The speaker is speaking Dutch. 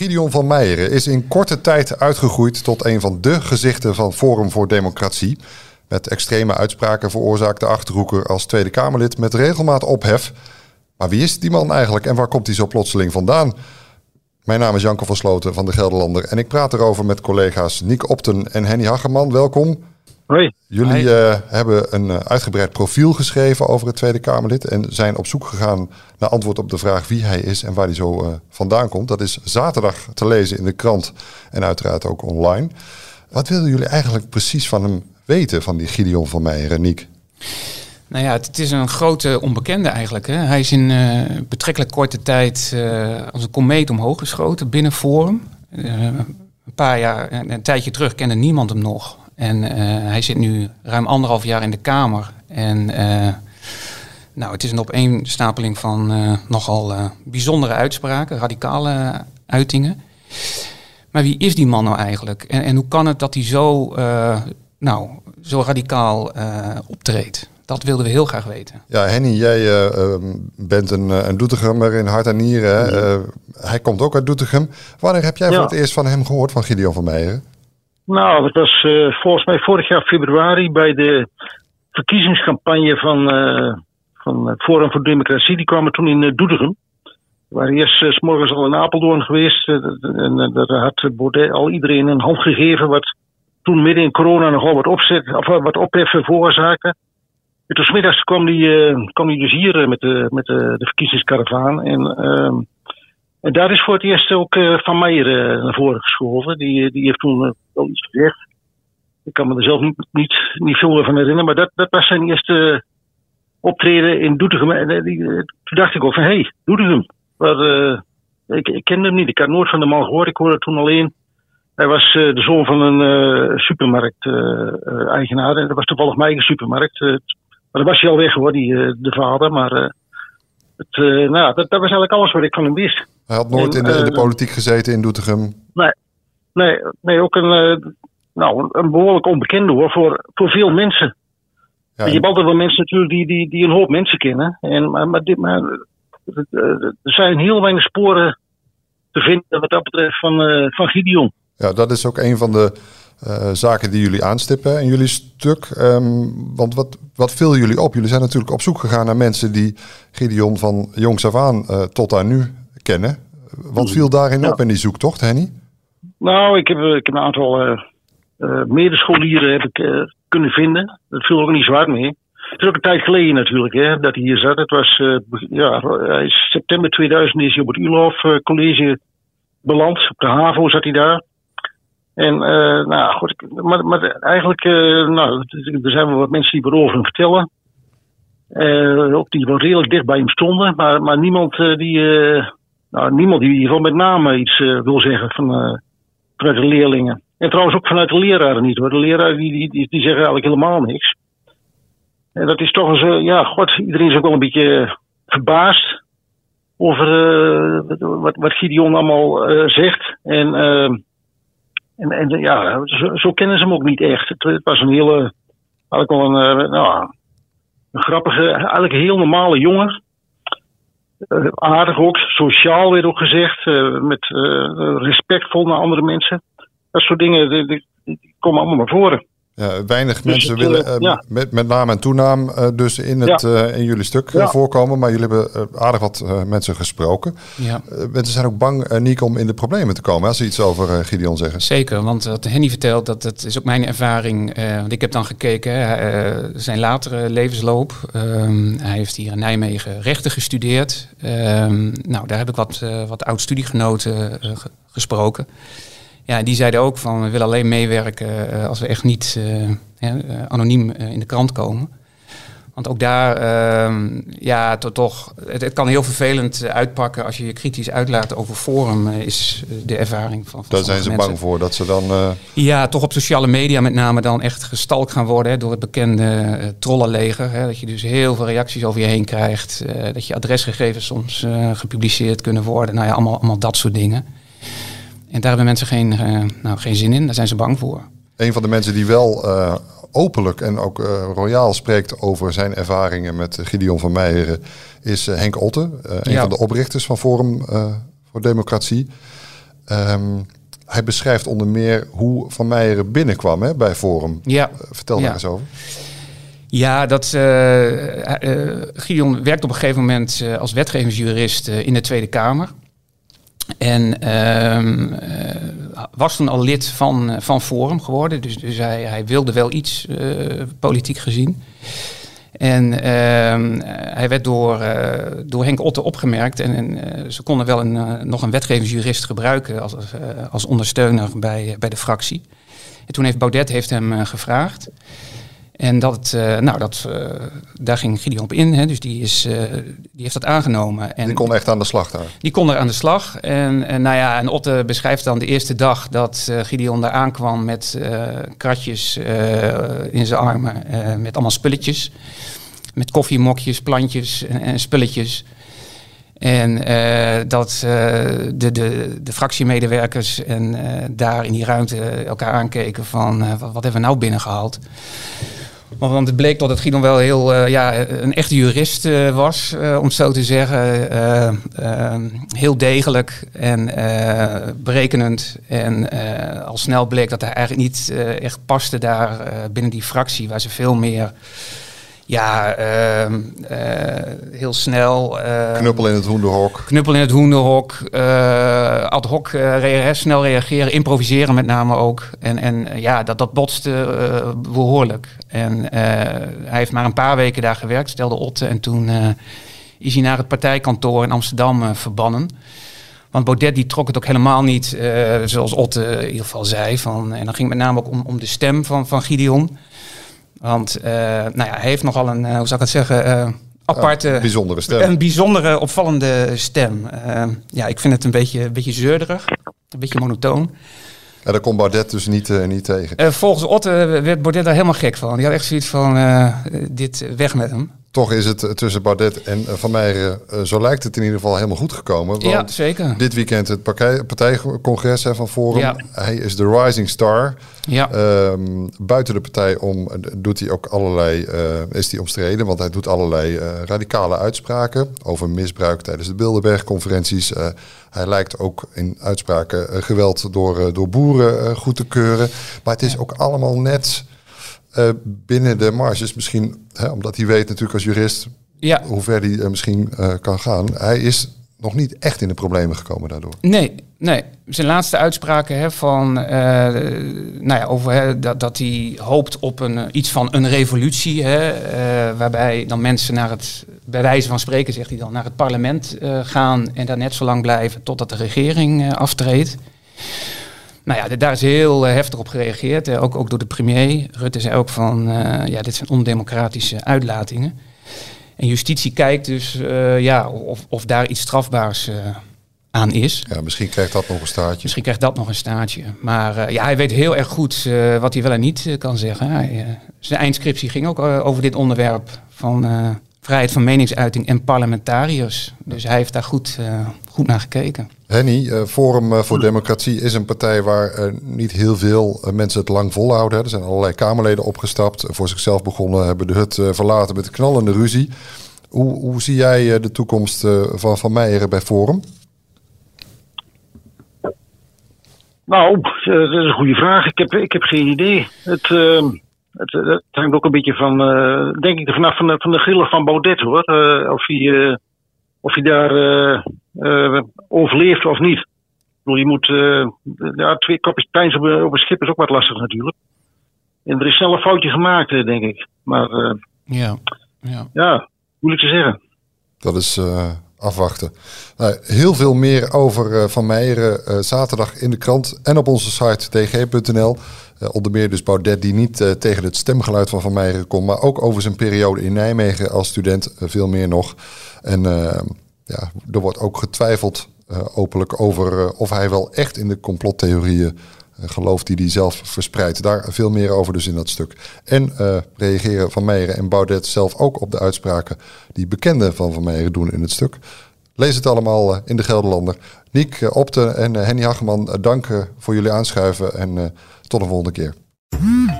Gideon van Meijeren is in korte tijd uitgegroeid tot een van de gezichten van Forum voor Democratie. Met extreme uitspraken veroorzaakte Achterhoeker als Tweede Kamerlid met regelmaat ophef. Maar wie is die man eigenlijk en waar komt hij zo plotseling vandaan? Mijn naam is Janko van Sloten van de Gelderlander en ik praat erover met collega's Niek Opten en Henny Hageman. Welkom. Hoi. Jullie eh, hebben een eh, uitgebreid profiel geschreven over het Tweede Kamerlid en zijn op zoek gegaan naar antwoord op de vraag wie hij is en waar hij zo uh, vandaan komt. Dat is zaterdag te lezen in de krant en uiteraard ook online. Wat wilden jullie eigenlijk precies van hem weten, van die Gideon van Meijer, Niek? Nou ja, het, is een grote onbekende eigenlijk. Hè. Hij is in uh, betrekkelijk korte tijd uh, als een komeet omhoog geschoten binnen Forum. Uh, een paar jaar, een, een, tijdje terug kende niemand hem nog. En hij zit nu ruim anderhalf jaar in de Kamer. En nou, het is een opeenstapeling van nogal bijzondere uitspraken, radicale uitingen. Maar wie is die man nou eigenlijk? En, en hoe kan het dat hij zo, nou, zo radicaal optreedt? Dat wilden we heel graag weten. Ja, Henny, jij uh, bent een, een Doetinchemmer in hart en nieren. Uh, hij komt ook uit Doetinchem. Wanneer heb jij ja. voor het eerst van hem gehoord, van Gideon van Meijeren? Nou, dat was uh, volgens mij vorig jaar februari bij de verkiezingscampagne van, van Forum voor Democratie. Die kwamen toen in Doetinchem. We waren eerst s morgens al in Apeldoorn geweest. en daar had Baudet al iedereen een hand gegeven. Wat toen midden in corona nogal wat, opzet, of wat opheffen veroorzaakte. En toen smiddags kwam hij uh, kwam dus hier uh, met, de, met de, de verkiezingskaravaan. En, uh, en daar is voor het eerst ook uh, Van Meijer naar voren geschoven. Die, die heeft toen wel iets gezegd. Ik kan me er zelf niet, niet, niet veel van herinneren. Maar dat, dat was zijn eerste optreden in Doetinchem. Die, toen dacht ik ook van, hé, hey, Doetinchem. Maar, ik, ik kende hem niet. Ik had nooit van de man gehoord. Ik hoorde toen alleen... Hij was uh, de zoon van een uh, supermarkt-eigenaar. Uh, en dat was toevallig mijn supermarkt. Maar dan was hij al weg hoor, de vader. Maar het, nou, dat, dat, was eigenlijk alles wat ik van hem wist. Hij had nooit en, in, de, in, de, politiek gezeten in Doetinchem? Nee, nee, nee ook een, nou, een behoorlijk onbekende hoor, voor, voor veel mensen. Ja, je hebt altijd wel mensen natuurlijk die, die, die een hoop mensen kennen. En, maar, maar, dit, maar er zijn heel weinig sporen te vinden wat dat betreft van, uh, van Gideon. Ja, dat is ook een van de uh, zaken die jullie aanstippen in jullie stuk. Um, want wat, wat viel jullie op? Jullie zijn natuurlijk op zoek gegaan naar mensen die Gideon van jongs af aan uh, tot aan nu kennen. Wat viel daarin ja. op in die zoektocht, Henny? Nou, ik heb, ik heb een aantal uh, medescholieren heb ik, kunnen vinden. Dat viel ook niet zwaar mee. Het is ook een tijd geleden natuurlijk hè, dat hij hier zat. Het was ja, september 2000 is hij op het Ulof College beland. Op de HAVO zat hij daar. En nou goed, maar, maar eigenlijk, nou, er zijn wel wat mensen die erover vertellen. Uh, ook die wel redelijk dicht bij hem stonden, maar, maar niemand die, nou, niemand die geval met name iets wil zeggen van, vanuit de leerlingen. En trouwens ook vanuit de leraren niet hoor. De leraren die, die, die, zeggen eigenlijk helemaal niks. En dat is toch eens, ja, god, iedereen is ook wel een beetje verbaasd over wat, wat Gideon allemaal zegt. En en, en ja, zo, kennen ze hem ook niet echt. Het, het was een hele, eigenlijk wel een, nou, een grappige, eigenlijk een heel normale jongen. Uh, aardig ook, sociaal werd ook gezegd, uh, met respectvol naar andere mensen. Dat soort dingen, die komen allemaal naar voren. Ja, weinig dus mensen willen uh, ja. met, met naam en toenaam uh, dus in, het, ja. uh, in jullie stuk voorkomen. Maar jullie hebben aardig wat mensen gesproken. Ja. mensen zijn ook bang, Niek, om in de problemen te komen. Als ze iets over Gideon zeggen. Zeker, want wat Henny vertelt, dat, dat is ook mijn ervaring. want ik heb dan gekeken, zijn latere levensloop. Um, hij heeft hier in Nijmegen rechten gestudeerd. Um, nou, daar heb ik wat, wat oud-studiegenoten gesproken. Ja, die zeiden ook van we willen alleen meewerken uh, als we echt niet uh, anoniem in de krant komen. Want ook daar, uh, ja, to, toch, het, het, kan heel vervelend uitpakken als je je kritisch uitlaat over Forum, is de ervaring van. van daar zijn ze mensen. bang voor dat ze dan. Ja, toch op sociale media met name dan echt gestalkt gaan worden hè, door het bekende trollenleger. Hè, dat je dus heel veel reacties over je heen krijgt. dat je adresgegevens soms gepubliceerd kunnen worden. Nou ja, allemaal, allemaal dat soort dingen. En daar hebben mensen geen, uh, nou, geen zin in, daar zijn ze bang voor. Een van de mensen die wel uh, openlijk en ook uh, royaal spreekt over zijn ervaringen met Gideon van Meijeren is Henk Otte, een ja. van de oprichters van Forum voor Democratie. Ehm, hij beschrijft onder meer hoe Van Meijeren binnenkwam hè, bij Forum. Ja. vertel daar ja. eens over. Ja, dat, uh, uh, Gideon werkt op een gegeven moment uh, als wetgevingsjurist in de Tweede Kamer. En ehm, was toen al lid van, van Forum geworden. Dus, dus hij, hij wilde wel iets politiek gezien. En uh, hij werd door, door Henk Otte opgemerkt. En, en ze konden wel een, nog een wetgevingsjurist gebruiken als, als ondersteuner bij, bij de fractie. En toen heeft Baudet heeft hem gevraagd. En dat, nou, dat, daar ging Gideon op in. Hè, dus die, is, die heeft dat aangenomen. En die kon echt aan de slag daar? Die kon er aan de slag. En, en, nou ja, en Otte beschrijft dan de eerste dag dat Gideon daar aankwam met kratjes in zijn armen. met allemaal spulletjes met koffiemokjes, plantjes en, en spulletjes. En uh, dat uh, de, de, de fractiemedewerkers en uh, daar in die ruimte elkaar aankeken van wat, wat, hebben we nou binnengehaald. Want het bleek dat het Gideon wel heel ja, een echte jurist was, om het zo te zeggen. heel degelijk en berekenend. En al snel bleek dat hij eigenlijk niet echt paste daar binnen die fractie, waar ze veel meer ja, uh, uh, heel snel. Uh, knuppel in het hoenderhok. Knuppel in het hoenderhok. ad hoc rea snel reageren, improviseren met name ook. En, en ja, dat, dat botste behoorlijk. En hij heeft maar een paar weken daar gewerkt, stelde Otte. En toen is hij naar het partijkantoor in Amsterdam verbannen. Want Baudet die trok het ook helemaal niet, zoals Otte in ieder geval zei. Van, en dan ging het met name ook om, om de stem van, van Gideon. Want uh, nou ja, hij heeft nogal een, uh, hoe zou ik het zeggen, uh, aparte... Een bijzondere stem. Een bijzondere, opvallende stem. ja, ik vind het een beetje, een beetje zeurderig, een beetje monotoon. En daar kon Baudet dus niet, niet tegen. volgens Otte werd Baudet daar helemaal gek van. Die had echt zoiets van, dit weg met hem. Toch is het tussen Baudet en Van Meijeren, zo lijkt het in ieder geval helemaal goed gekomen. Want ja, zeker. Dit weekend het partij, partijcongres van Forum. Ja. Hij is de rising star. Ja. Um, buiten de partij om doet hij ook allerlei, uh, is hij omstreden, want hij doet allerlei uh, radicale uitspraken over misbruik tijdens de Bilderberg-conferenties. Uh, hij lijkt ook in uitspraken geweld door, door boeren goed te keuren. Maar het is ook allemaal net binnen de marges. Misschien, hè, omdat hij weet natuurlijk als jurist ja. hoe ver hij misschien kan gaan. Hij is nog niet echt in de problemen gekomen daardoor. Nee, nee. Zijn laatste uitspraken hè, van, nou ja, over hè, dat, dat hij hoopt op een, iets van een revolutie. Hè, waarbij dan mensen naar het, bij wijze van spreken zegt hij dan, naar het parlement gaan en daar net zo lang blijven totdat de regering aftreedt. Nou ja, daar is heel heftig op gereageerd. Ook, ook door de premier. Rutte zei ook van, ja, dit zijn ondemocratische uitlatingen. En justitie kijkt dus uh, ja, of, of daar iets strafbaars uh, aan is. Ja, misschien krijgt dat nog een staartje. Misschien krijgt dat nog een staartje. Maar ja, hij weet heel erg goed wat hij wel en niet kan zeggen. Hij, zijn eindscriptie ging ook over dit onderwerp van vrijheid van meningsuiting en parlementariërs. Dus hij heeft daar goed, goed naar gekeken. Henny, uh, Forum uh, voor Democratie is een partij waar uh, niet heel veel mensen het lang volhouden. Hè. Er zijn allerlei Kamerleden opgestapt, voor zichzelf begonnen, hebben de hut verlaten met knallende ruzie. Hoe, hoe zie jij de toekomst van Van Meijeren bij Forum? Nou, dat is een goede vraag. Ik heb, ik heb geen idee. Het, het, het hangt ook een beetje van, denk ik, vanaf van de, van de grillen van Baudet hoor. of hij of je daar uh, uh, overleeft of niet. Ik bedoel, je moet uh, ja, twee kopjes pijn op, op een schip is ook wat lastig natuurlijk. En er is snel een foutje gemaakt, denk ik. Maar ja. Ja. ja, moeilijk te zeggen. Dat is afwachten. Nou, heel veel meer over Van Meijeren zaterdag in de krant en op onze site tg.nl. onder meer dus Baudet die niet tegen het stemgeluid van Van Meijeren kon, maar ook over zijn periode in Nijmegen als student veel meer nog. En uh, ja, er wordt ook getwijfeld openlijk over of hij wel echt in de complottheorieën gelooft die hij zelf verspreidt. Daar veel meer over dus in dat stuk. En reageren Van Meijeren en Baudet zelf ook op de uitspraken die bekenden van Van Meijeren doen in het stuk. Lees het allemaal in de Gelderlander. Niek Opte en Henny Hageman, dank voor jullie aanschuiven en tot de volgende keer.